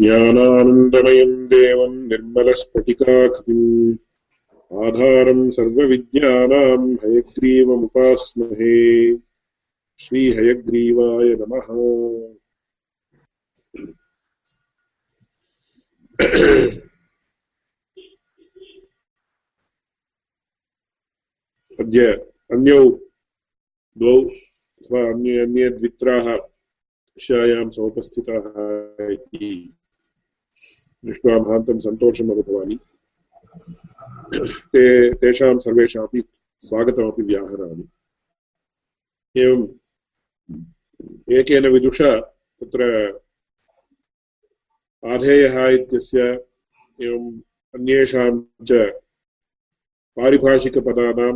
ज्ञानानन्दमयम् देवम् निर्मलस्फटिकाकृतिम्। आधारम् सर्वविज्ञानाम् हयग्रीवमुपास्महे। श्रीहयग्रीवाय नमः। अद्य अन्यौ द्वौ अथवा अन्ये अन्ये द्वित्राः कक्षायां समुपस्थिताः इति। दृष्ट्वा महान्तं सन्तोषम् अनुभवामि ते तेषां सर्वेषामपि स्वागतमपि व्याहरामि। एवम् एकेन विदुषा तत्र आधेयः इत्यस्य एवम् अन्येषां च पारिभाषिकपदानां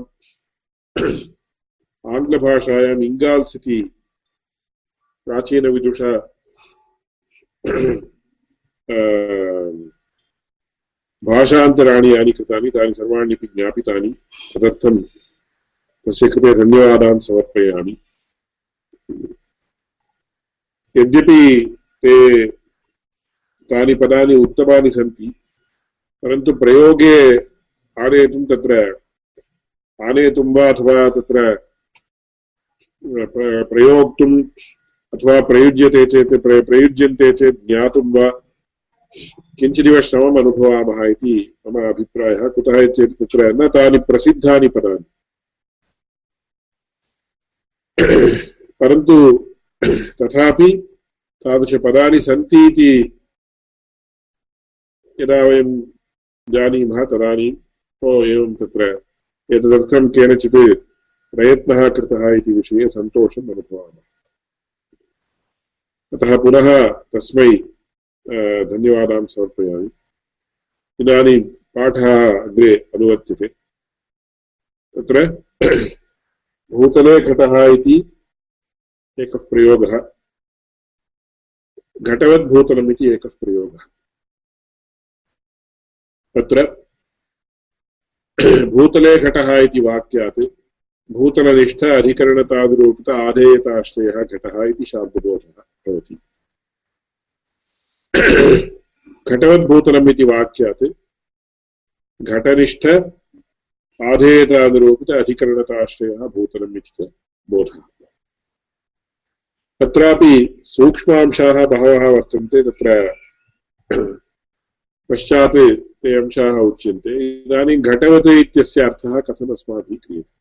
आङ्ग्लभाषायाम् इङ्गाल्स् इति प्राचीनविदुषा भाषान्तराणि यानि कृतानि, तानि सर्वाण्यपि ज्ञापितानि, तदर्थं तस्य कृते धन्यवादान् समर्पयामि। यद्यपि ते तानि पदानि उत्तमानि सन्ति, परन्तु प्रयोगे आनेतुं तत्र आनेतुं वा अथवा तत्र प्रयोक्तुम् अथवा प्रयुज्यते चेत् प्रयुज्यन्ते चेत् ज्ञातुं वा किञ्चिदिव श्रमम् अनुभवामः इति मम अभिप्रायः कुतः चेत् तत्र न तानि प्रसिद्धानि पदानि। परन्तु तथापि तादृशपदानि सन्ति इति यदा वयं जानीमः तदानीम् ओ, एवं तत्र एतदर्थं केनचित् प्रयत्नः कृतः इति विषये सन्तोषम् अनुभवामः। अतः पुनः तस्मै धन्यवादान् समर्पयामि इदानीं पाठः अग्रे अनुवर्त्यते तत्र भूतले घटः इति एकः प्रयोगः घटवद्भूतलम् इति एकः प्रयोगः तत्र भूतले घटः इति वाक्यात् भूतलनिष्ठ अधिकरणतादिरूपित आधेयताश्रयः घटः इति शाब्दबोधः भवति घटवद्भूतलम् इति वाक्यात् घटनिष्ठ आधेयतानुरूपित अधिकरणताश्रयः भूतलम् इति बोधः। तत्रापि सूक्ष्मांशाः बहवः वर्तन्ते, तत्र पश्चात् ते अंशाः उच्यन्ते। इदानीं घटवत् इत्यस्य अर्थः कथम् क्रियते?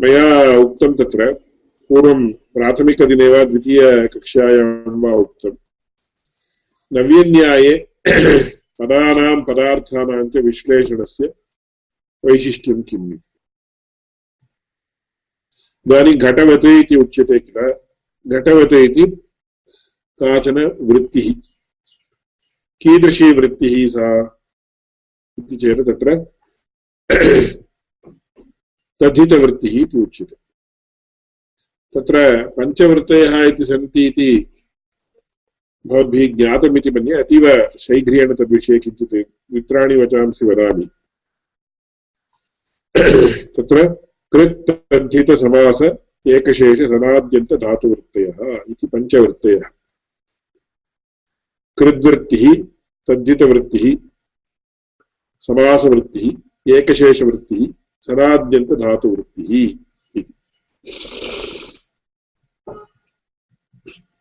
मया उक्तं तत्र पूर्वं प्राथमिकदिने वा द्वितीयकक्षायां वा उक्तं नव्यन्याये पदानां पदार्थानां च विश्लेषणस्य वैशिष्ट्यं किम् इदानीं घटवत् इति उच्यते किल? घटवत् इति काचन वृत्तिः। कीदृशी वृत्तिः सा इति चेत् तत्र तद्धितवृत्तिः इति उच्यते। तत्र पञ्चवृत्तयः इति सन्ति इति भवद्भिः ज्ञातमिति मन्ये अतीव शैघ्र्येण तद्विषये किञ्चित् मित्राणि वचांसि वदामि। तत्र कृत् तद्धितसमास एकशेषसनाद्यन्तधातुवृत्तयः इति पञ्चवृत्तयः कृद्वृत्तिः, तद्धितवृत्तिः, समासवृत्तिः, एकशेषवृत्तिः, सनाद्यन्तधातुवृत्तिः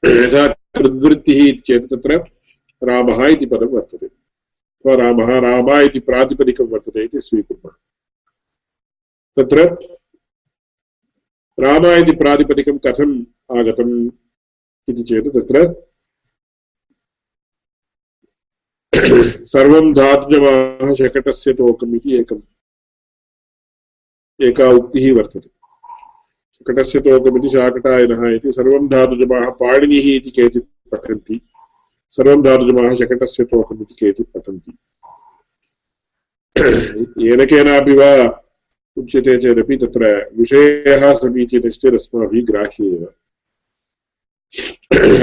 यथा कृद्वृत्तिः इति चेत् तत्र रामः इति पदं वर्तते। अथवा रामः राम इति प्रातिपदिकं वर्तते इति स्वीकुर्मः। तत्र राम इति प्रातिपदिकं कथम् आगतम् इति चेत् तत्र सर्वं धातुजमाः शकटस्य इति एकम् एका उक्तिः वर्तते। शकटस्य तोकमिति शाकटायनः इति सर्वं धातुजमाः पाणिनिः इति केचित् पठन्ति। सर्वं धातुजमाः शकटस्य तोकम् इति केचित् पठन्ति। येन केनापि वा उच्यते चेदपि तत्र विषयः समीचीनश्चेत् अस्माभिः ग्राह्य एव।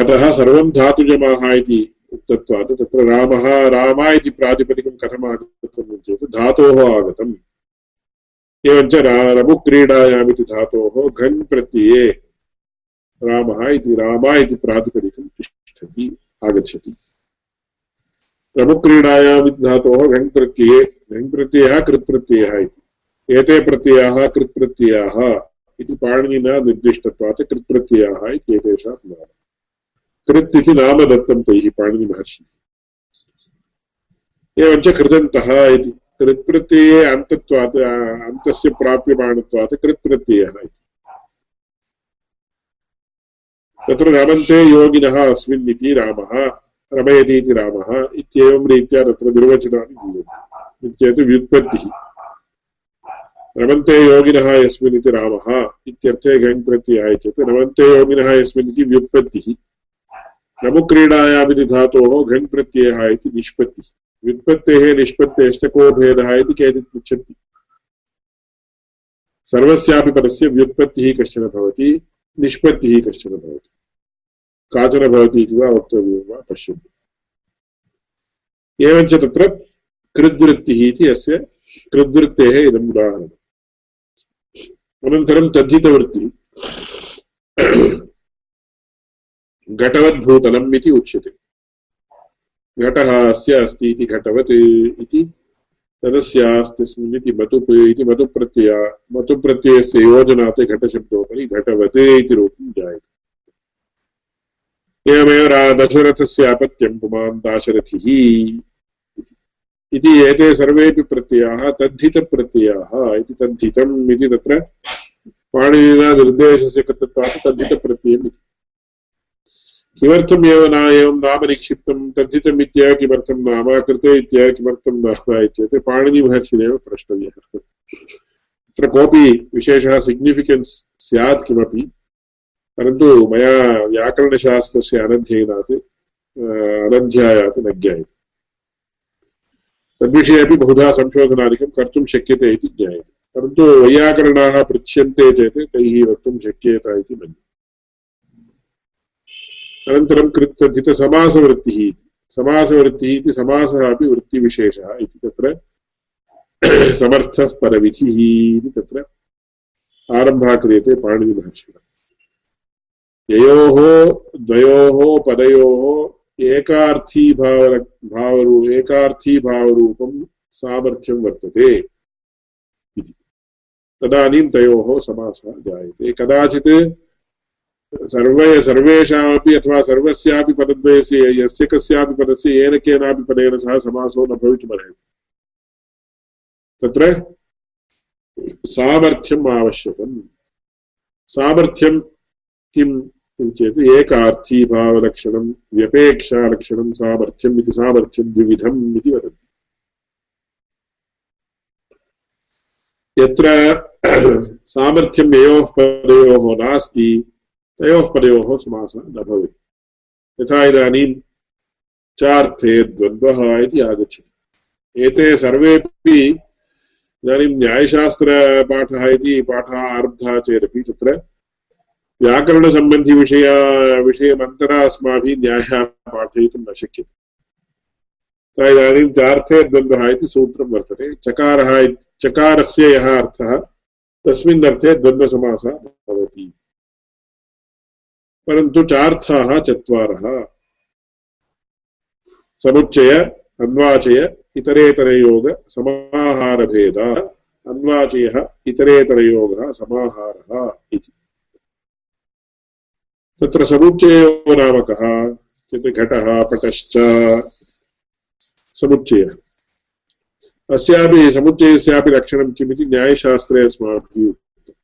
अतः सर्वं धातुजमाः इति उक्तत्वात् तत्र रामः, राम इति प्रातिपदिकं धातोः आगतम्। एवञ्च रमुक्रीडायामिति धातोः घन् प्रत्यये। रामः इति रामा इति प्रातिपदिकं तिष्ठति, आगच्छति। रमुक्रीडायामिति धातोः घन् प्रत्यये, घन् प्रत्ययः कृत्प्रत्ययः इति। एते प्रत्ययाः कृत्प्रत्ययाः इति पाणिनिना निर्दिष्टत्वात् इति एतेषां नाम। कृत् इति नाम दत्तं तैः पाणिनिमहर्षिः एवञ्च कृदन्तः इति। कृत्प्रत्यये अन्तत्वात् अन्तस्य प्राप्यमाणत्वात् कृत्प्रत्ययः तत्र रमन्ते योगिनः अस्मिन् इति रामः रमयति इति रामः इत्येवं रीत्या तत्र निर्वचनानि दीयन्ते। चेत् व्युत्पत्तिः। रमन्ते योगिनः यस्मिन् इति रामः इत्यर्थे घञ् प्रत्ययः रमन्ते योगिनः यस्मिन् इति व्युत्पत्तिः। रमुक्रीडायामिति धातोः इति निष्पत्तिः। व्युत्पत्तेः निष्पत्तेश्च को भेदः इति केचित् पृच्छन्ति। सर्वस्यापि पदस्य व्युत्पत्तिः कश्चन भवति, निष्पत्तिः कश्चन भवति। काचन भवति इति वा वक्तव्यं वा पश्यन्तु। एवञ्च तत्र कृद्वृत्तिः इति अस्य कृद्वृत्तेः इदम् उदाहरणम्। अनन्तरं तद्धितवृत्तिः। घटवद्भूतलम् इति उच्यते। घटः अस्य अस्ति इति घटवत् इति तदस्यास्तिस्मिन् इति मतुप् इति मतुप्रत्यय मतुप्रत्ययस्य योजनात् घटशब्दोपरि घटवत् इति रूपं जायते। एवमेव दशरथस्य अपत्यं पुमान् दाशरथिः इति एते सर्वेपि प्रत्ययाः तद्धितप्रत्ययाः इति तद्धितम् इति तत्र पाणिनिना निर्देशस्य कृतत्वात् तद्धितप्रत्ययम् इति। किमर्थम् एव न नाम निक्षिप्तं? तद्धितम् इत्येव किमर्थं नाम? कृते इत्येव किमर्थं नाम इत्येतत् पाणिनिमहर्षिरेव प्रष्टव्यः। तत्र कोऽपि विशेषः सिग्निफिकेन्स् स्यात् किमपि, परन्तु मया व्याकरणशास्त्रस्य अनध्ययनात् अनध्यायात् न ज्ञायते। तद्विषये अपि बहुधा संशोधनादिकं कर्तुं शक्यते इति ज्ञायते। परन्तु वैयाकरणाः पृच्छ्यन्ते चेत् तैः वक्तुं शक्येत इति मन्ये। अनन्तरं कृत्तद्धितसमासवृत्तिः इति। समासवृत्तिः इति समासः अपि वृत्तिविशेषः इति तत्र समर्थः परविधिः इति तत्र आरम्भः क्रियते पाणिनिमहर्षिणा। ययोः, द्वयोः, पदयोः एकार्थीभाव भावरू, एकार्थीभावरूपं सामर्थ्यं वर्तते इति। तदानीं तयोः समासः जायते। कदाचित् सर्वे सर्वेषामपि अथवा सर्वस्यापि पदद्वयस्य यस्य कस्यापि पदस्य येन केनापि पदेन सह समासो न भवितुमर्हति। तत्र सामर्थ्यम् आवश्यकम्। सामर्थ्यं किम् इति चेत् एकार्थीभावलक्षणं, व्यपेक्षालक्षणं सामर्थ्यम् इति सामर्थ्यं द्विविधम् इति वदन्ति। यत्र सामर्थ्यं ययोः पदयोः नास्ति तयोः पदयोः समासः न भवति यथा इदानीं चार्थे द्वन्द्वः इति आगच्छति। एते सर्वेपि इदानीं न्यायशास्त्रपाठः इति पाठः आरब्धः चेदपि तत्र व्याकरणसम्बन्धिविषया विषयमन्तरा अस्माभिः न्यायः पाठयितुं न शक्यते। इदानीं चार्थे द्वन्द्वः इति सूत्रं वर्तते। चकारः चकारस्य यः अर्थः तस्मिन् अर्थे द्वन्द्वसमासः भवति। परन्तु चार्थाः चत्वारः। समुच्चय, अन्वाचय, इतरेतरयोग, समाहारभेद। अन्वाचयः, इतरेतरयोगः, समाहारः इति। तत्र समुच्चयो नाम कः? इत्युक्ते घटः, पटश्च। समुच्चयः। अस्यापि, समुच्चयस्यापि लक्षणं किमिति न्यायशास्त्रे अस्माभिः उक्तम्।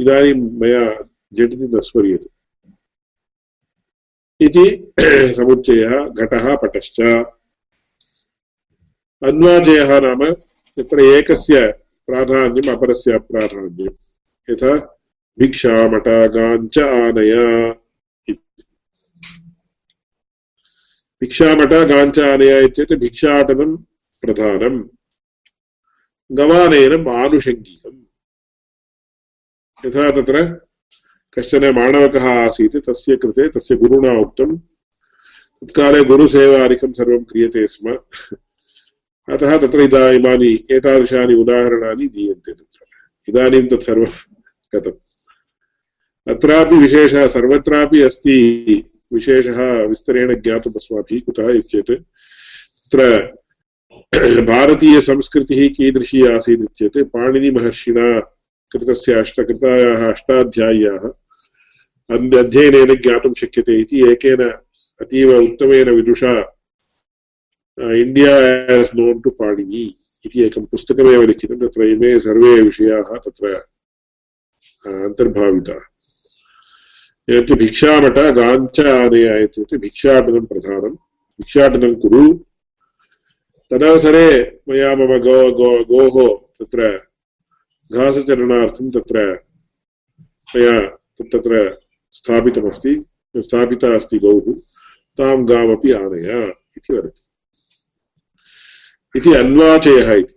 इदानीं मया झटिति न स्मर्यते। इति समुच्चयः घटः पटश्च। अन्वाजयः नाम तत्र एकस्य प्राधान्यम्, अपरस्य प्राधान्यम् यथा भिक्षामटागाञ्च आनय भिक्षामटागाञ्च आनय इत्येतत् भिक्षाटनं प्रधानम्। गवानयनम् आनुषङ्गिकम्। यथा तत्र कश्चन माणवकः आसीत्, तस्य कृते तस्य गुरुणा उक्तं। तत्काले गुरुसेवादिकं सर्वं क्रियते स्म। अतः तत्र इदा इमानि एतादृशानि उदाहरणानि दीयन्ते तत्र। इदानीं तत्सर्वं गतम् अत्रापि विशेषः, सर्वत्रापि अस्ति विशेषः, विस्तरेण ज्ञातुम् अस्माभिः कुतः इत्येत्। तत्र भारतीयसंस्कृतिः कीदृशी आसीत् चेत् पाणिनिमहर्षिणा कृतस्य अष्टकृतायाः अष्टाध्याय्याः अध्ययनेन ज्ञातुं शक्यते इति एकेन अतीव उत्तमेन विदुषा India as known to Panini इति एकं पुस्तकमेव लिखितं, तत्र इमे सर्वे विषयाः तत्र अन्तर्भाविताः। एतत् भिक्षामठ गाञ्च आनय इत्युक्ते भिक्षाटनं प्रधानं। भिक्षाटनं कुरु। तदवसरे मया मम गो गो, गोः तत्र घासचरणार्थं तत्र मया तत्र स्थापितमस्ति, स्थापिता अस्ति गौः, तां गामपि आनय इति वदति। इति अन्वाचयः इति।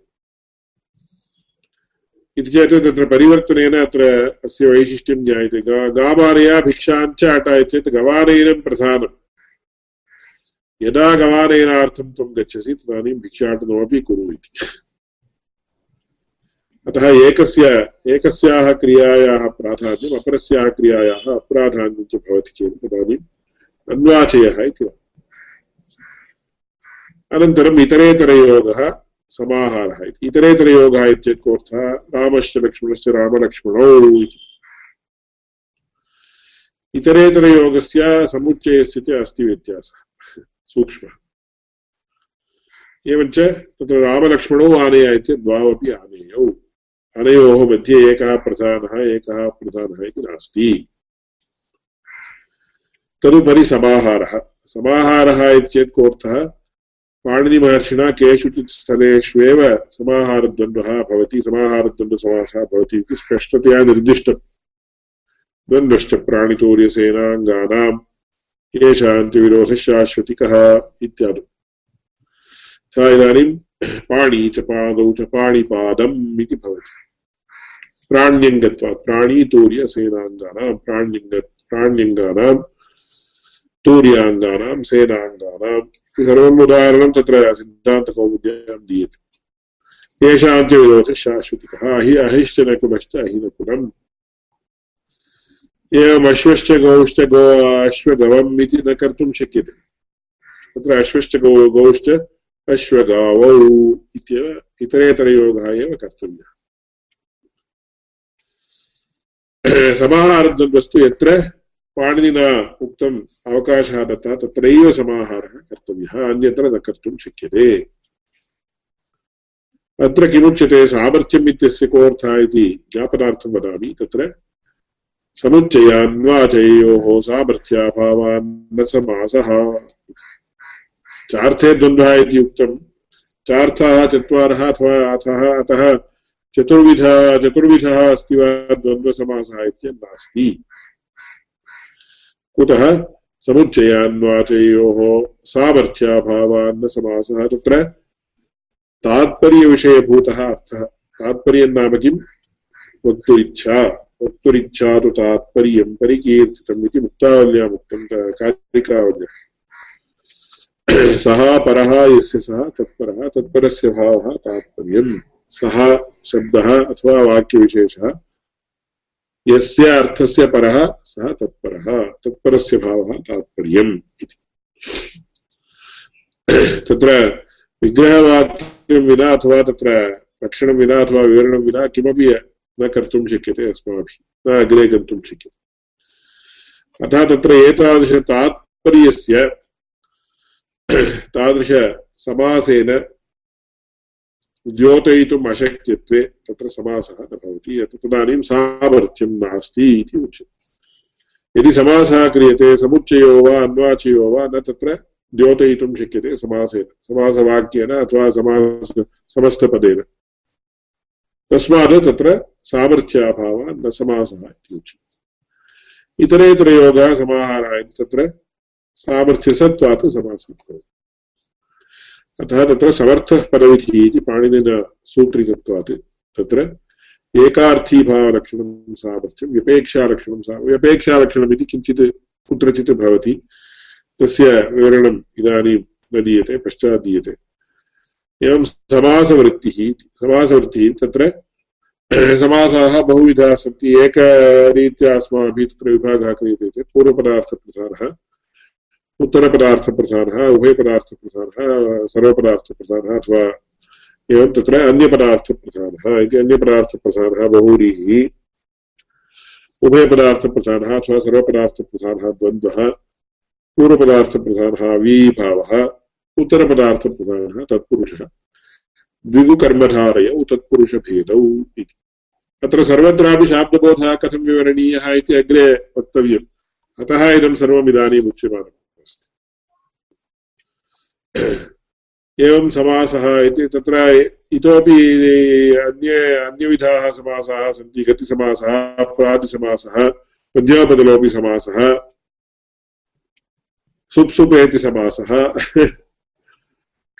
इति चेत् तत्र परिवर्तनेन अत्र अस्य वैशिष्ट्यं ज्ञायते। गा गामानया भिक्षाञ्च अट चेत् गवानयनं प्रधानम् यदा गवानयनार्थं त्वं गच्छसि, तदानीं भिक्षाटनमपि कुरु इति। अतः एकस्य, एकस्याः क्रियायाः प्राधान्यम्, अपरस्याः क्रियायाः अप्राधान्यं च भवति चेत् तदानीम् अन्वाचयः इति अनन्तरम् इतरेतरयोगः समाहारः इति। इतरेतरयोगः इत्येतत् कोऽर्थः? रामश्च लक्ष्मणश्च रामलक्ष्मणौ इति। इतरेतरयोगस्य समुच्चयस्य च अस्ति व्यत्यासः, सूक्ष्मः। एवञ्च तत्र रामलक्ष्मणौ आनय इत्येतत् द्वावपि आनेयौ। अनयोः मध्ये एकः प्रधानः एकः प्रधानः इति नास्ति। तदुपरि समाहारः। समाहारः इत्येतत् कोऽर्थः? पाणिनिमहर्षिणा केषुचित् स्थलेष्वेव समाहारद्वन्द्वः भवति, समाहारद्वन्द्वसमासः भवति इति स्पष्टतया निर्दिष्टम्। द्वन्द्वश्च प्राणितोर्यसेनाङ्गानाम् येषाञ्च शाश्वतिकः इत्यादि। तथा इदानीं पाणि च पादौ च पाणिपादम् इति भवति। प्राण्यङ्गत्वात् प्राणीतूर्यसेनाङ्गानां प्राण्यङ्ग प्राण्यङ्गानां तूर्याङ्गानां सेनाङ्गानाम् सर्वम् उदाहरणं तत्र सिद्धान्तकौमुद्यां दीयते। येषां च विरोधः शाश्वतिकः। अहि अहिश्चनकुलश्च अहिनकुलम् एवम् गौश्च गो अश्वगवम् इति न कर्तुं शक्यते। तत्र अश्वश्च गौ गौश्च अश्वगावौ इत्येव इतरेतरयोगः एव कर्तव्यः। समाहारद्वन्द्वस्तु यत्र पाणिनिना उक्तम् अवकाशः दत्तः तत्रैव समाहारः कर्तव्यः अन्यत्र न कर्तुं शक्यते अत्र किमुच्यते सामर्थ्यम् इत्यस्य कोऽर्थः इति ज्ञापनार्थं वदामि तत्र समुच्चयान्वाचयोः सामर्थ्याभावान्न समासः चार्थे द्वन्द्वः इति उक्तं चार्थाः चत्वारः अथवा अतः अतः चतुर्विधः चतुर्विधः अस्ति वा? द्वन्द्वसमासः इत्यं नास्ति। कुतः? समुच्चयान्वाचयोः सामर्थ्याभावान्न समासः तत्र। तात्पर्यविषयभूतः अर्थः। तात्पर्यं नाम किम्? वक्तुरिच्छा। वक्तुरिच्छा तु तात्पर्यं परिकीर्तितम् इति मुक्तावल्याम् उक्तं कारिकावल्यम्। सः परः, यस्य सः, तत्परः, तत्परस्य भावः, तात्पर्यम्। सः, शब्दः अथवा वाक्यविशेषः, यस्य अर्थस्य परः, सः तत्परः। तत्परस्य भावः तात्पर्यम् इति। तत्र विग्रहवाक्यं विना अथवा तत्र लक्षणं विना अथवा विवरणं विना किमपि न कर्तुं शक्यते अस्माभिः। न अग्रे गन्तुं शक्यते। अतः तत्र एतादृशतात्पर्यस्य, तादृशसमासेन द्योतयितुम् अशक्यत्वे तत्र समासः न भवति, यत् तदानीं सामर्थ्यं नास्ति इति उच्यते। यदि समासः क्रियते, समुच्चयो वा अन्वाचयो वा, न तत्र द्योतयितुं शक्यते समासेन, समासवाक्येन अथवा समास, समस्तपदेन। तस्मात् तत्र सामर्थ्याभावः न समासः इति उच्यते। इतरेतरयोगः समाहारः तत्र सामर्थ्यसत्त्वात् समासः भवति अतः तत्र समर्थः पदविधिः इति पाणिनिना सूत्रीकृत्वात्। तत्र एकार्थीभावलक्षणं सामर्थ्यं, व्यपेक्षालक्षणं सा, व्यपेक्षालक्षणम् इति किञ्चित् कुत्रचित् भवति। तस्य विवरणम् इदानीं न दीयते, पश्चात् दीयते। एवं समासवृत्तिः समासवृत्तिः तत्र समासाः बहुविधाः सन्ति। एकरीत्या अस्माभिः तत्र विभागः क्रियते चेत् पूर्वपदार्थप्रसारः। उत्तरपदार्थप्रसारः उभयपदार्थप्रसारः सर्वपदार्थप्रसारः अथवा एवं तत्र अन्यपदार्थप्रसारः इति अन्यपदार्थप्रसारः बहुव्रीः उभयपदार्थप्रसारः अथवा सर्वपदार्थप्रसारः द्वन्द्वः पूर्वपदार्थप्रसारः वीभावः उत्तरपदार्थप्रधानः तत्पुरुषः, द्विगुकर्मधारयौ तत्पुरुषभेदौ इति। अत्र सर्वत्रापि शाब्दबोधः कथं विवरणीयः इति अग्रे वक्तव्यम्। अतः इदं सर्वम् इदानीम् उच्यमानम्। एवं समासः इति तत्र इतोपि अन्ये, अन्यविधाः समासाः सन्ति, गतिसमासः, प्रादिसमासः मध्योपदलोपि समासः, सुप्सुपेति समासः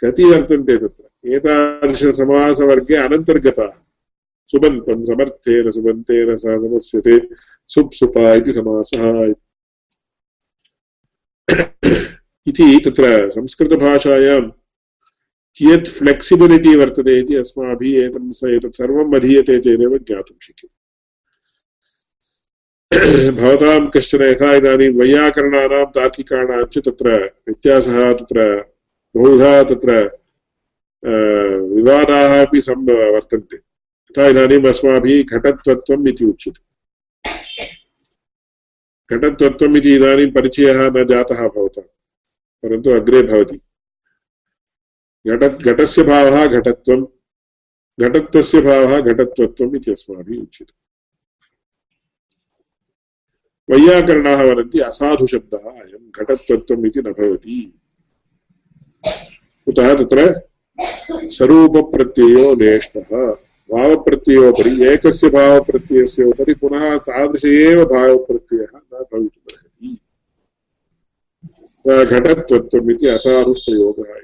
कति वर्तन्ते तत्र। एतादृशसमासवर्गे अनन्तर्गताः। सुबन्तं समर्थेन सुबन्तेन सह समस्यते सुप् सुपा इति समासः इति तत्र संस्कृतभाषायां कियत् फ्लेक्सिबिलिटि वर्तते इति अस्माभिः एतं एतत् सर्वम् अधीयते चेदेव ज्ञातुं शक्यते। भवतां कश्चन यथा इदानीं वैयाकरणानां तार्किकाणां च तत्र व्यत्यासः तत्र बहुधा तत्र विवादाः अपि सम् वर्तन्ते। यथा इदानीम् अस्माभिः घटत्वत्वम् इति उच्यते। घटत्वत्वम् इति इदानीं परिचयः न जातः भवता परन्तु अग्रे भवति। घट घटस्य भावः घटत्वं, घटत्वस्य भावः घटत्वत्वम् इति अस्माभिः उच्यते। वैयाकरणाः वदन्ति, असाधुशब्दः अयं घटत्वत्वम् इति न भवति। कुतः तत्र? स्वरूपप्रत्ययो नेष्टः। भावप्रत्ययोपरि, एकस्य भावप्रत्ययस्य उपरि पुनः तादृश एव भावप्रत्ययः न भवितुमर्हति। घटत्वत्वम् इति असाधुः प्रयोगः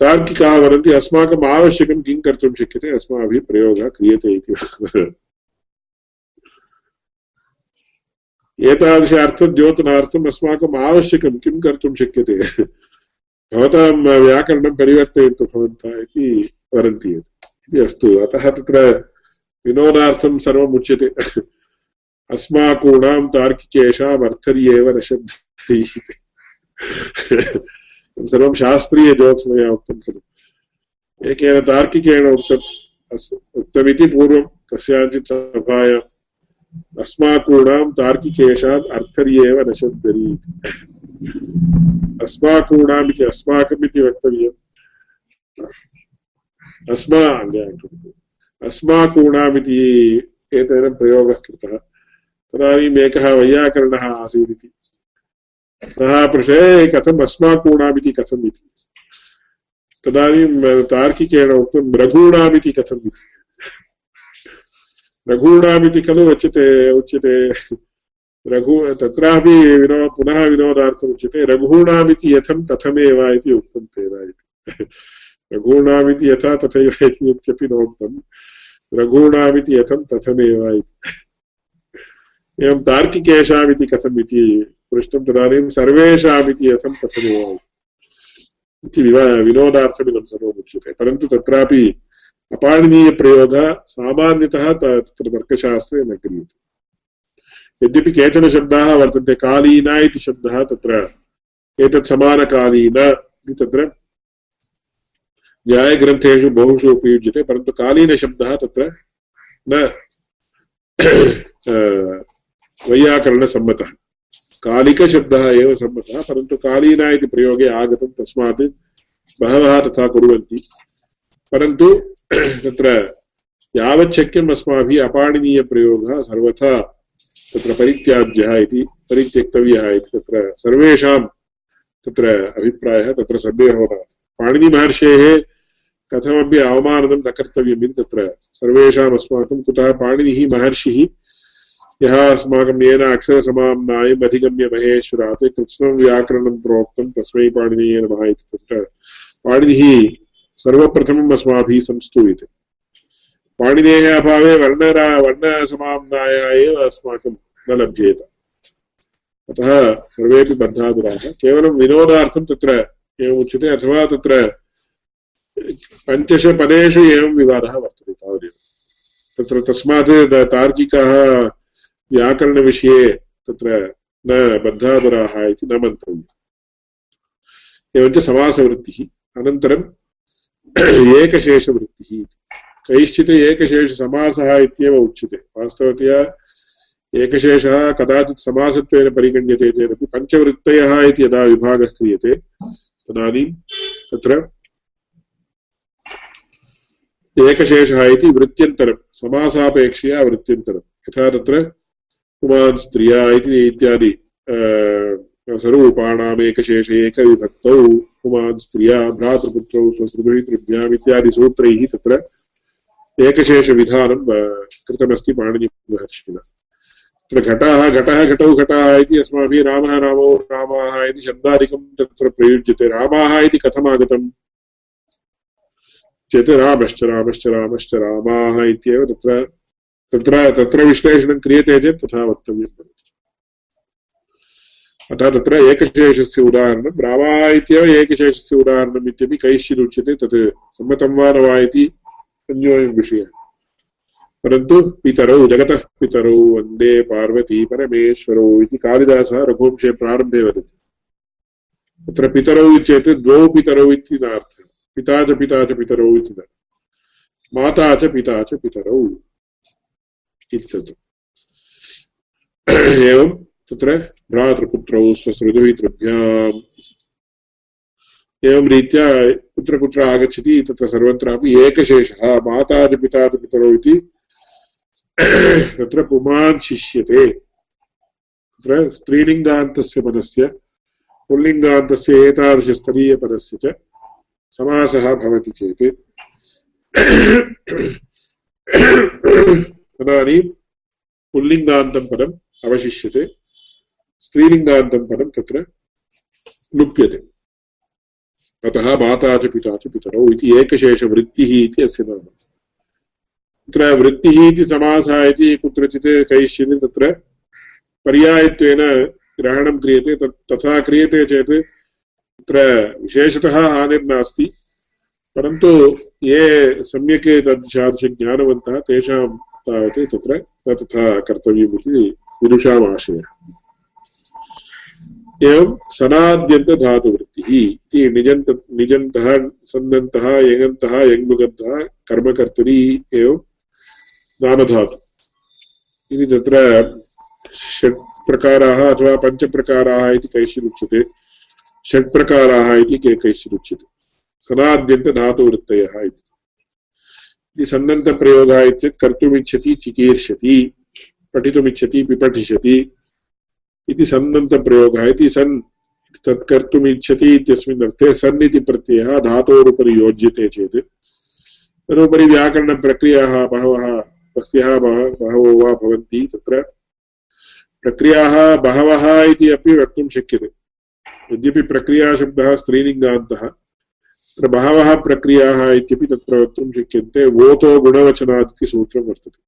तार्किकाः वदन्ति, अस्माकम् आवश्यकं किं कर्तुं शक्यते, अस्माभिः प्रयोगः क्रियते इति। एतादृश अर्थद्योतनार्थम् अस्माकम् आवश्यकं किं कर्तुं शक्यते? भवतां व्याकरणं परिवर्तयन्तु भवन्तः इति वदन्ति इति अस्तु। अतः तत्र विनोदार्थं सर्वम् उच्यते अस्माकूणां तार्किकेषाम् अर्थर्येव न शब्दै। सर्वं शास्त्रीयजोक्स् मया उक्तं खलु। एकेन तार्किकेण उक्तम् अस्, उक्तमिति पूर्वं कस्याञ्चित् सभायाम्, अस्माकूणां तार्किकेषाम् अर्थर्येव न शब्दरी अस्माकूणाम् इति अस्माकम् इति वक्तव्यम्। अस्मा अस्माकूणाम् इति एतेन प्रयोगः कृतः। तदानीम् एकः वैयाकरणः आसीत् इति सः पृष्टे कथम् अस्माकूणाम् इति कथम् इति। तदानीं तार्किकेण उक्तं रघूणामिति कथम् इति। रघूणामिति खलु उच्यते उच्यते। रघु, तत्रापि विनो, पुनः विनोदार्थम् उच्यते। रघूणामिति यथं तथमेव इति उक्तं तेन इति। रघूणामिति यथा तथैव इति इत्यपि नोक्तं। रघूणामिति यथं तथमेव इति। एवं तार्किकेषामिति कथम् इति पृष्टं तदानीं सर्वेषामिति यथं तथमेव इति विवा विनोदार्थमिदं सर्वम् उच्यते। परन्तु तत्रापि अपाणिनीयप्रयोगः सामान्यतः तत्र तर्कशास्त्रे न क्रियते। यद्यपि केचन शब्दाः वर्तन्ते, कालीन इति शब्दः तत्र एतत् समानकालीन इति तत्र न्यायग्रन्थेषु बहुषु उपयुज्यते, परन्तु कालीनशब्दः तत्र न वैयाकरणसम्मतः। कालिकशब्दः एव सम्मतः, परन्तु कालीन इति प्रयोगे आगतं तस्मात् बहवः तथा कुर्वन्ति। परन्तु तत्र यावत् शक्यम् अस्माभिः अपाणिनीयप्रयोगः सर्वथा तत्र परित्याज्यः इति, परित्यक्तव्यः इति तत्र सर्वेषां तत्र अभिप्रायः, तत्र सन्देहो नास्ति। पाणिनिमहर्षेः कथमपि अवमाननं न कर्तव्यम् इति तत्र सर्वेषाम् अस्माकं कुतः पाणिनिः महर्षिः यः अस्माकं येन अक्षरसमाम्नायम् अधिगम्य महेश्वरात् कृत्स्नं व्याकरणं प्रोक्तं, तस्मै पाणिनीये नमः इति तत्र पाणिनिः सर्वप्रथमम् अस्माभिः संस्तूयते। पाणिनेः अभावे वर्णरा वर्णसमाम्नायः एव अस्माकं न लभ्येत। अतः सर्वेपि बद्धादुराः। केवलं विनोदार्थं तत्र एवमुच्यते अथवा तत्र पञ्चषु पदेषु एवं विवादः वर्तते तावदेव। तत्र तस्मात् तार्किकाः व्याकरणविषये तत्र न बद्धादराः इति न मन्तव्यम् एवञ्च समासवृत्तिः अनन्तरम् एकशेषवृत्तिः कैश्चित् एकशेषसमासः इत्येव उच्यते। वास्तवतया एकशेषः कदाचित् समासत्वेन परिगण्यते चेदपि पञ्चवृत्तयः इति यदा विभागः क्रियते, तदानीं तत्र एकशेषः इति वृत्त्यन्तरं, समासापेक्षया वृत्त्यन्तरं। यथा तत्र पुमान् स्त्रिया इति इत्यादि स्वरूपाणाम् एकविभक्तौ, पुमान्, स्त्रिया, भ्रातृपुत्रौ स्वसृभृतृभ्याम् इत्यादि सूत्रैः तत्र एकशेषविधानं कृतमस्ति पाणिनिमहर्षिणा तत्र घटाः, घटः, घटौ घटाः इति अस्माभिः रामः, रामौ रामाः इति शब्दादिकं तत्र प्रयुज्यते। रामाः इति कथमागतम्? चेत् रामश्च रामश्च रामश्च, रामाः इत्येव तत्र तत्र तत्र विश्लेषणं क्रियते चेत् तथा वक्तव्यं भवति। अतः तत्र एकशेषस्य उदाहरणं रामा इत्येव एकशेषस्य उदाहरणम् इत्यपि कैश्चिदुच्यते तत् सम्मतं वा न वा इति अन्योऽयं विषयः। परन्तु पितरौ, जगतः पितरौ, वंदे पार्वती परमेश्वरौ इति कालिदासः रघुवंशे प्रारम्भे वदति। तत्र पितरौ चेत् द्वौ पितरौ इति नार्थः। पिता च पिता च पितरौ इति न माता च पिता च पितरौ। इत्यत्र एवं तत्र भ्रातृपुत्रौ स्वसृदुहितृभ्याम् एवं रीत्या कुत्र कुत्र आगच्छति तत्र सर्वत्रापि एकशेषः माता पिता च पितरौ इति तत्र पुमान् शिष्यते तत्र स्त्रीलिङ्गान्तस्य पदस्य पुल्लिङ्गान्तस्य एतादृशस्तरीयपदस्य च समासः भवति चेत् तदानीं पुल्लिङ्गान्तं पदम् अवशिष्यते स्त्रीलिङ्गान्तं पदं तत्र लुप्यते अतः माता च पिता च पितरौ इति एकशेषवृत्तिः इति अस्य नाम तत्र वृत्तिः इति समासः इति कुत्रचित् कैश्चित् तत्र पर्यायत्वेन ग्रहणं क्रियते तत् तथा क्रियते चेत् तत्र विशेषतः हानिर्नास्ति परन्तु ये सम्यक् तादृशज्ञानवन्तः तेषां तावत् तत्र तथा कर्तव्यमिति विदुषामाशयः एवं सनाद्यन्तधातुवृत्तिः इति निजन्त निजन्तः सन्दन्तः यङन्तः यङ्मुगन्तः कर्मकर्तरी एवं नामधातु इति तत्र षट् प्रकाराः अथवा पञ्चप्रकाराः इति कैश्चिदुच्यते षट्प्रकाराः इति कैश्चिदुच्यते सनाद्यन्तधातुवृत्तयः इति सन्नन्तप्रयोगः इत्येतत् कर्तुमिच्छति, चिकीर्षति, पठितुमिच्छति पिपठिष्यति इति सन्नन्तप्रयोगः इति सन् तत् कर्तुम् इच्छति इत्यस्मिन् अर्थे सन् इति प्रत्ययः धातोरुपरि योज्यते चेत्। तदुपरि व्याकरणप्रक्रियाः बहवः बह्व्यः बहवो वा भवन्ति तत्र। प्रक्रियाः बहवः इति अपि वक्तुं शक्यते। यद्यपि प्रक्रियाशब्दः स्त्रीलिङ्गान्तः तत्र बहवः प्रक्रियाः इत्यपि तत्र वक्तुं शक्यन्ते। वोतो गुणवचनादिति सूत्रं वर्तते।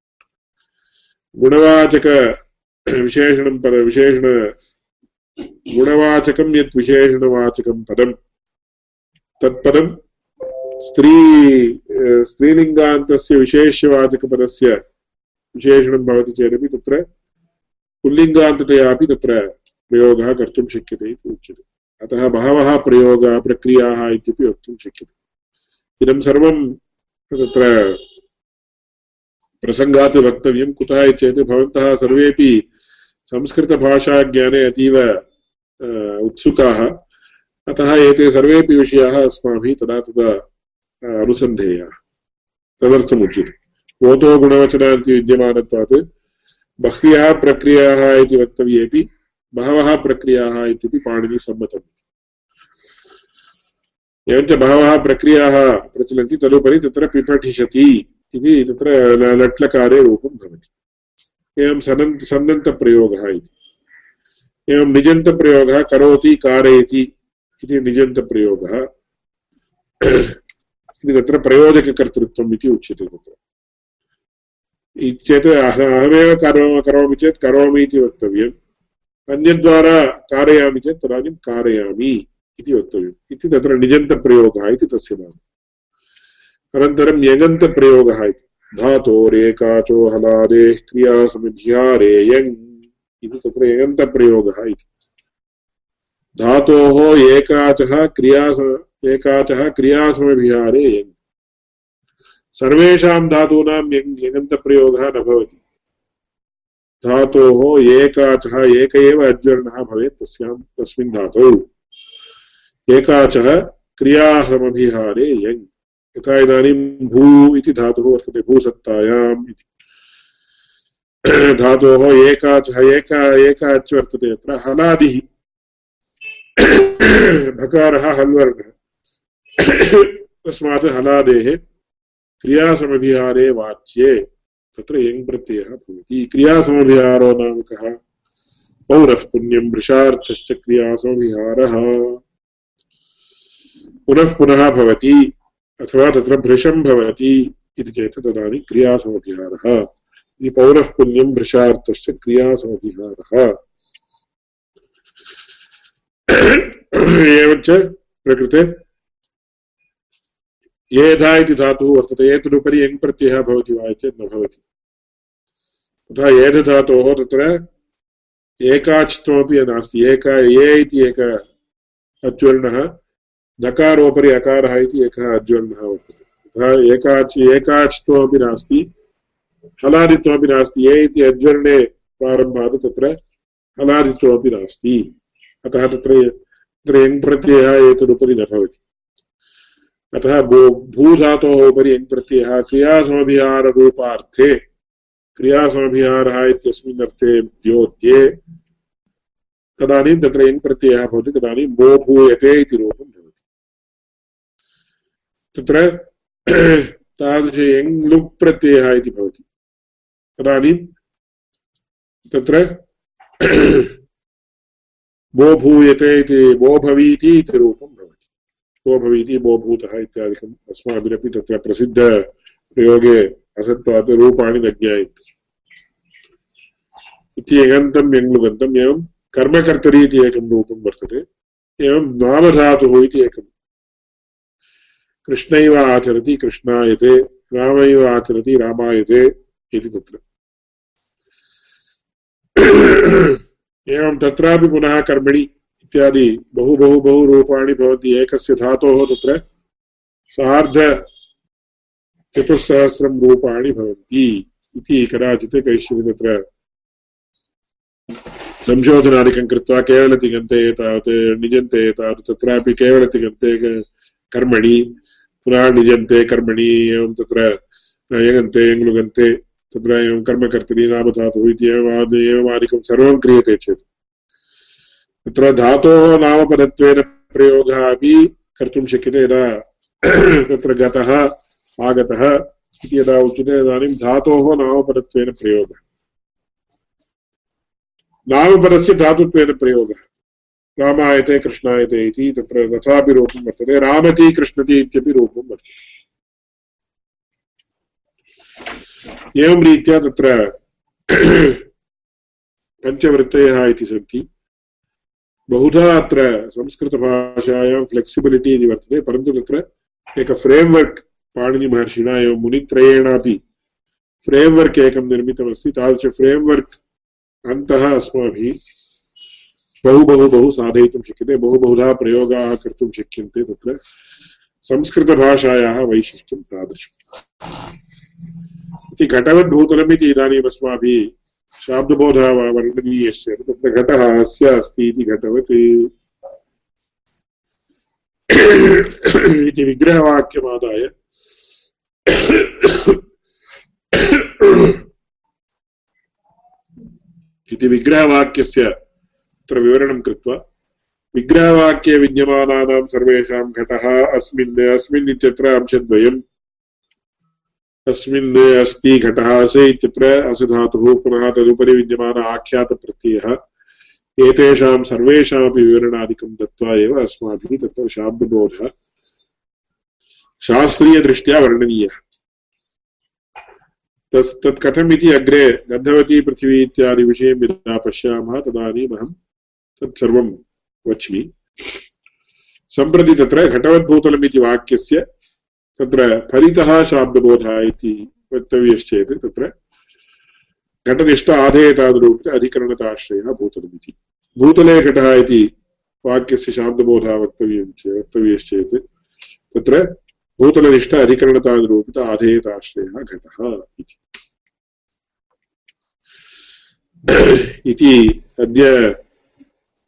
गुणवाचक विशेषणं पद, विशेषण गुणवाचकं यत् विशेषणवाचकं पदं तत्पदं स्त्री स्त्रीलिङ्गान्तस्य विशेष्यवाचकपदस्य विशेषणं भवति चेदपि तत्र। पुल्लिङ्गान्ततया अपि तत्र प्रयोगः कर्तुं शक्यते इति उच्यते। अतः बहवः प्रयोगाः प्रक्रियाः इत्यपि वक्तुं शक्यते। इदं सर्वं तत्र प्रसङ्गात् वक्तव्यं। कुतः चेत् भवन्तः सर्वेपि संस्कृतभाषाज्ञाने अतीव उत्सुकाः। अतः एते सर्वेपि विषयाः अस्माभिः तदा तदा अनुसन्धेयाः। तदर्थमुच्यते। ओतो गुणवचनान्ति विद्यमानत्वात्। बह्व्यः प्रक्रियाः इति वक्तव्येपि बहवः प्रक्रियाः इत्यपि पाणिनिसम्मतम् एवञ्च बहवः प्रक्रियाः प्रचलन्ति, तदुपरि तत्र पिपठिषति इति तत्र लट्लकारे रूपं भवति। एवं सनन्त सन्नन्तप्रयोगः इति। एवं निजन्तप्रयोगः करोति, कारयति इति निजन्तप्रयोगः। इति तत्र प्रयोजककर्तृत्वम् इति उच्यते तत्र। अहमेव करो, करोमि चेत् करोमि इति वक्तव्यम्। अन्यद्वारा कारयामि चेत् तदानीं कारयामि इति वक्तव्यम्। इति तत्र निजन्तप्रयोगः इति तस्य नाम। अनन्तरं यगन्तप्रयोगः इति। धातोरेकाचो हलादेः क्रियासमिध्यारेयङ् इति तत्र यगन्तप्रयोगः इति। धातोः एकाचः क्रियास एकाचः क्रियासमभिहारे यङ् सर्वेषां धातूनां यङन्तप्रयोगः न भवति। धातोः एकाचः, एक एव अज्वर्णः भवेत् तस्यां, तस्मिन् धातौ। एकाचः क्रियासमभिहारे यङ्। यथा इदानीं भू इति धातुः वर्तते, भूसत्तायाम् इति। धातोः एकाचः, एका एका अच् वर्तते अत्र हलादिः। भकारः हल्वर्णः तस्मात् हलादेः क्रियासमभिहारे वाच्ये। तत्र यङ् प्रत्ययः भवति। क्रियासमभिहारो नाम कः पौरः पुण्यं भृशार्थश्च क्रियासमभिहारः पुनः पुनः भवति, अथवा तत्र भृशं भवति इति चेत् तदानीं क्रियासमभिहारः पौरः पुण्यं भृशार्थश्च क्रियासमभिहारः एवञ्च प्रकृते येधा इति धातुः वर्तते, एतदुपरि यङ् प्रत्ययः भवति वा चेत् न भवति। तथा एधधातोः तत्र एकाचित्वमपि नास्ति। एक ये इति एक अज्वर्णः दकारोपरि अकारः इति एकः अज्वर्णः वर्तते। तथा एकाच्, एकाचित्वमपि नास्ति हलादित्वमपि नास्ति। ये इति अज्वर्णे प्रारम्भात् तत्र हलादित्वमपि नास्ति। अतः तत्र तत्र यङ् प्रत्ययः एतदुपरि न भवति। अतः भूधातोः उपरि यङ् प्रत्ययः क्रियासमभिहाररूपार्थे। क्रियासमभिहारः इत्यस्मिन् अर्थे द्योत्ये तदानीं तत्र यङ् प्रत्ययः भवति, तदानीं मो भूयते इति रूपं भवति। तत्र तादृश यङ् लुक् प्रत्ययः इति भवति। तदानीं तत्र भो भूयते इति भो भवीति इति रूपं को भवीति बो भूतः इत्यादिकम् अस्माभिरपि तत्र प्रसिद्धप्रयोगे असत्त्वात् रूपाणि न ज्ञायन्ते इति यगन्तं यङ्लुगन्तम् एवं कर्मकर्तरी इति एकं रूपं वर्तते। एवं नामधातुः इति एकम्। कृष्णैव आचरति, कृष्णायते, रामैव आचरति, रामायते इति तत्र। एवं तत्रापि पुनः कर्मणि इत्यादि बहु बहु बहु रूपाणि भवन्ति, एकस्य धातोः तत्र सार्धचतुस्सहस्रं रूपाणि भवन्ति इति कदाचित् कैश्चित् तत्र संशोधनादिकं कृत्वा केवलतिगन्ते तावत् निजन्ते तावत् तत्रापि केवलतिगन्ते कर्मणि, पुनः निजन्ते कर्मणि, एवं तत्र यगन्ते, यङ्लुगन्ते, तत्र एवं कर्मकर्तरि नामधातुः इति एवमादिकं सर्वं क्रियते चेत्। तत्र धातोः नामपदत्वेन प्रयोगः अपि कर्तुं शक्यते यदा तत्र गतः, आगतः इति यदा उच्यते तदानीं धातोः नामपदत्वेन प्रयोगः। नामपदस्य धातुत्वेन प्रयोगः। रामायते, कृष्णायते इति तत्र तथापि रूपं वर्तते। रामति, कृष्णति इत्यपि रूपं वर्तते। एवं रीत्या तत्र पञ्चवृत्तयः इति सन्ति। बहुधा अत्र संस्कृतभाषायां फ्लेक्सिबिलिटि इति वर्तते परन्तु तत्र एक फ्रेम्वर्क् पाणिनिमहर्षिणा एवं मुनित्रयेणापि फ्रेम्वर्क् एकं निर्मितमस्ति तादृश फ्रेम्वर्क् अन्तः अस्माभिः बहु बहु बहु साधयितुं शक्यते बहु बहुधा प्रयोगाः कर्तुं शक्यन्ते तत्र संस्कृतभाषायाः वैशिष्ट्यं तादृशम् इति घटवद्भूतलम् इति इदानीम् अस्माभिः शाब्दबोधः वर्णनीयस्य तत्र घटः अस्य अस्ति इति घटवत्। इति विग्रहवाक्यमादाय। इति विग्रहवाक्यस्य तत्र विवरणं कृत्वा विग्रहवाक्ये विद्यमानानां सर्वेषां घटः अस्मिन् अस्मिन् इत्यत्र अंशद्वयं तस्मिन् अस्ति असे इत्यत्र असुधातुः पुनः तदुपरि विद्यमान आख्यातप्रत्ययः। एतेषां सर्वेषामपि विवरणादिकं दत्त्वा एव अस्माभिः तत्र शाब्दबोधः शास्त्रीयदृष्ट्या वर्णनीयः। तस्, तत् कथम् अग्रे गन्धवती पृथिवी इत्यादि विषयं यदा पश्यामः तदानीम् तत्सर्वं वच्मि। सम्प्रति तत्र घटवद्भूतलम् वाक्यस्य तत्र फलितः शाब्दबोधः इति वक्तव्यश्चेत् तत्र घटनिष्ठ आधेयतादुरूपित अधिकरणताश्रयः भूतलमिति। भूतले घटः इति वाक्यस्य शाब्दबोधः वक्तव्यं चेत् वक्तव्यश्चेत् तत्र भूतलनिष्ठ अधिकरणतानुरूपित आधेयताश्रयः घटः इति अद्य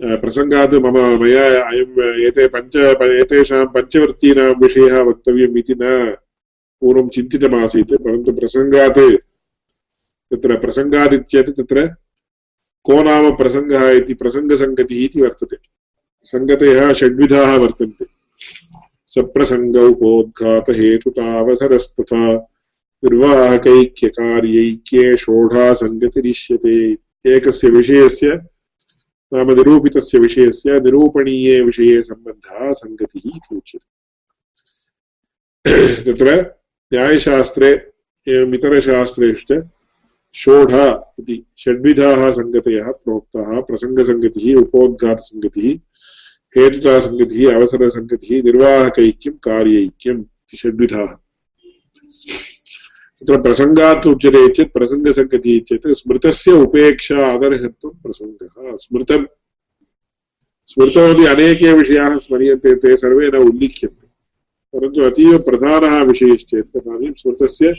प्रसङ्गात् मम मया अयम् एते पञ्च एतेषां पञ्चवृत्तीनां विषयः वक्तव्यम् इति न पूर्वं चिन्तितमासीत् परन्तु प्रसङ्गात् तत्र प्रसङ्गादित्येत् तत्र को नाम प्रसङ्गः इति प्रसङ्गसङ्गतिः इति वर्तते सङ्गतयः षड्विधाः वर्तन्ते सप्रसङ्गौपोद्घातहेतुतावसरस्तथा निर्वाहकैक्यकार्यैक्ये षोढासङ्गतिरिष्यते एकस्य विषयस्य नाम निरूपितस्य विषयस्य निरूपणीये विषये सम्बन्धः सङ्गतिः इति उच्यते तत्र न्यायशास्त्रे एवम् इतरशास्त्रेषु च षोढ इति, षड्विधाः सङ्गतयः प्रोक्ताः, प्रसङ्गसङ्गतिः, उपोद्घातसङ्गतिः, हेतुतासङ्गतिः, अवसरसङ्गतिः, निर्वाहकैक्यं, कार्यैक्यम् इति षड्विधाः। तत्र प्रसङ्गात् उच्यते चेत् प्रसङ्गसङ्गतिः चेत् स्मृतस्य उपेक्षा अनर्हत्वं प्रसङ्गः स्मृतं स्मृतमपि अनेके विषयाः स्मर्यन्ते, ते सर्वे न उल्लिख्यन्ते। परन्तु अतीव प्रधानः विषयश्चेत् तदानीं स्मृतस्य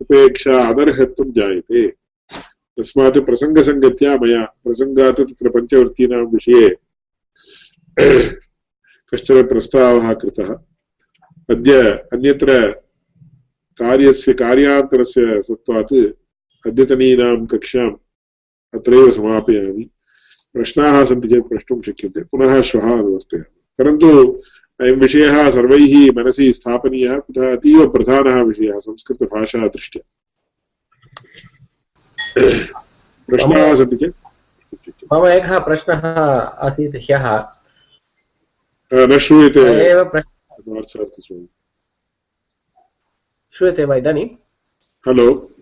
उपेक्षा अनर्हत्वं जायते। तस्मात् प्रसङ्गसङ्गत्या मया, प्रसङ्गात् तत्र पञ्चवृत्तीनां विषये कश्चन प्रस्तावः कृतः। अद्य अन्यत्र कार्यस्य कार्यान्तरस्य सत्त्वात् अद्यतनीनां कक्षाम् अत्रैव समापयामि। प्रश्नाः सन्ति चेत् प्रष्टुं शक्यन्ते पुनः श्वः अनुवर्तयामि। परन्तु अयं विषयः सर्वैः मनसि स्थापनीयः कुतः अतीव प्रधानः विषयः संस्कृतभाषादृष्ट्या प्रश्नाः सन्ति चेत् मम एकः प्रश्नः आसीत् ह्यः। न श्रूयते। श्रूयते वा इदानीं? हलो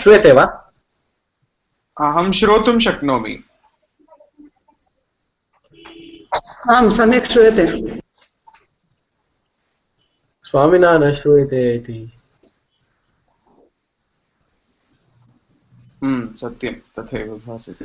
श्रूयते वा? अहं श्रोतुं शक्नोमि। आं सम्यक् श्रूयते। स्वामिना न श्रूयते इति। हम्म, सत्यं तथैव भासते।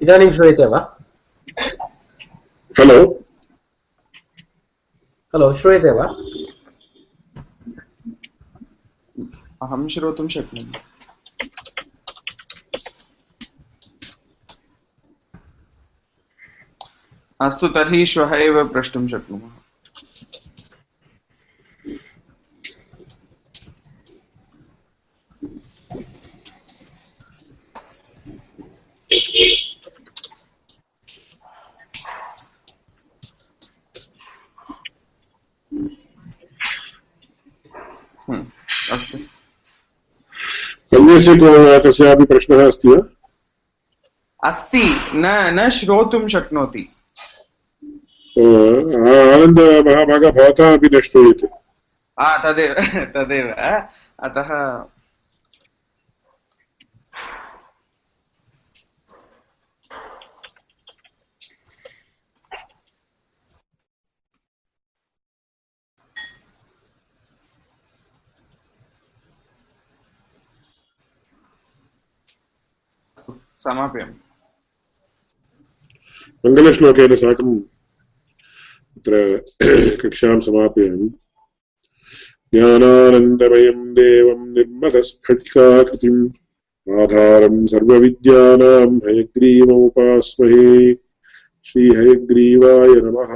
इदानीं श्रूयते वा? हलो हलो श्रूयते वा? अहं श्रोतुं शक्नोमि। अस्त तरी श्वः एव प्रष्टुं शक्नुमः हम्म, अस्तु अन्यस्य कस्यापि प्रश्नः अस्ति वा? अस्ति। न न श्रोतुं शक्नोति। आनन्दमहाभाग भवता अपि न श्रूयते। तदेव तदेव। अतः समापयामि मङ्गलश्लोकेन साकं तत्र कक्षां समापयामि ज्ञानानन्दमयं हयग्रीवमुपास्महे श्रीहयग्रीवाय नमः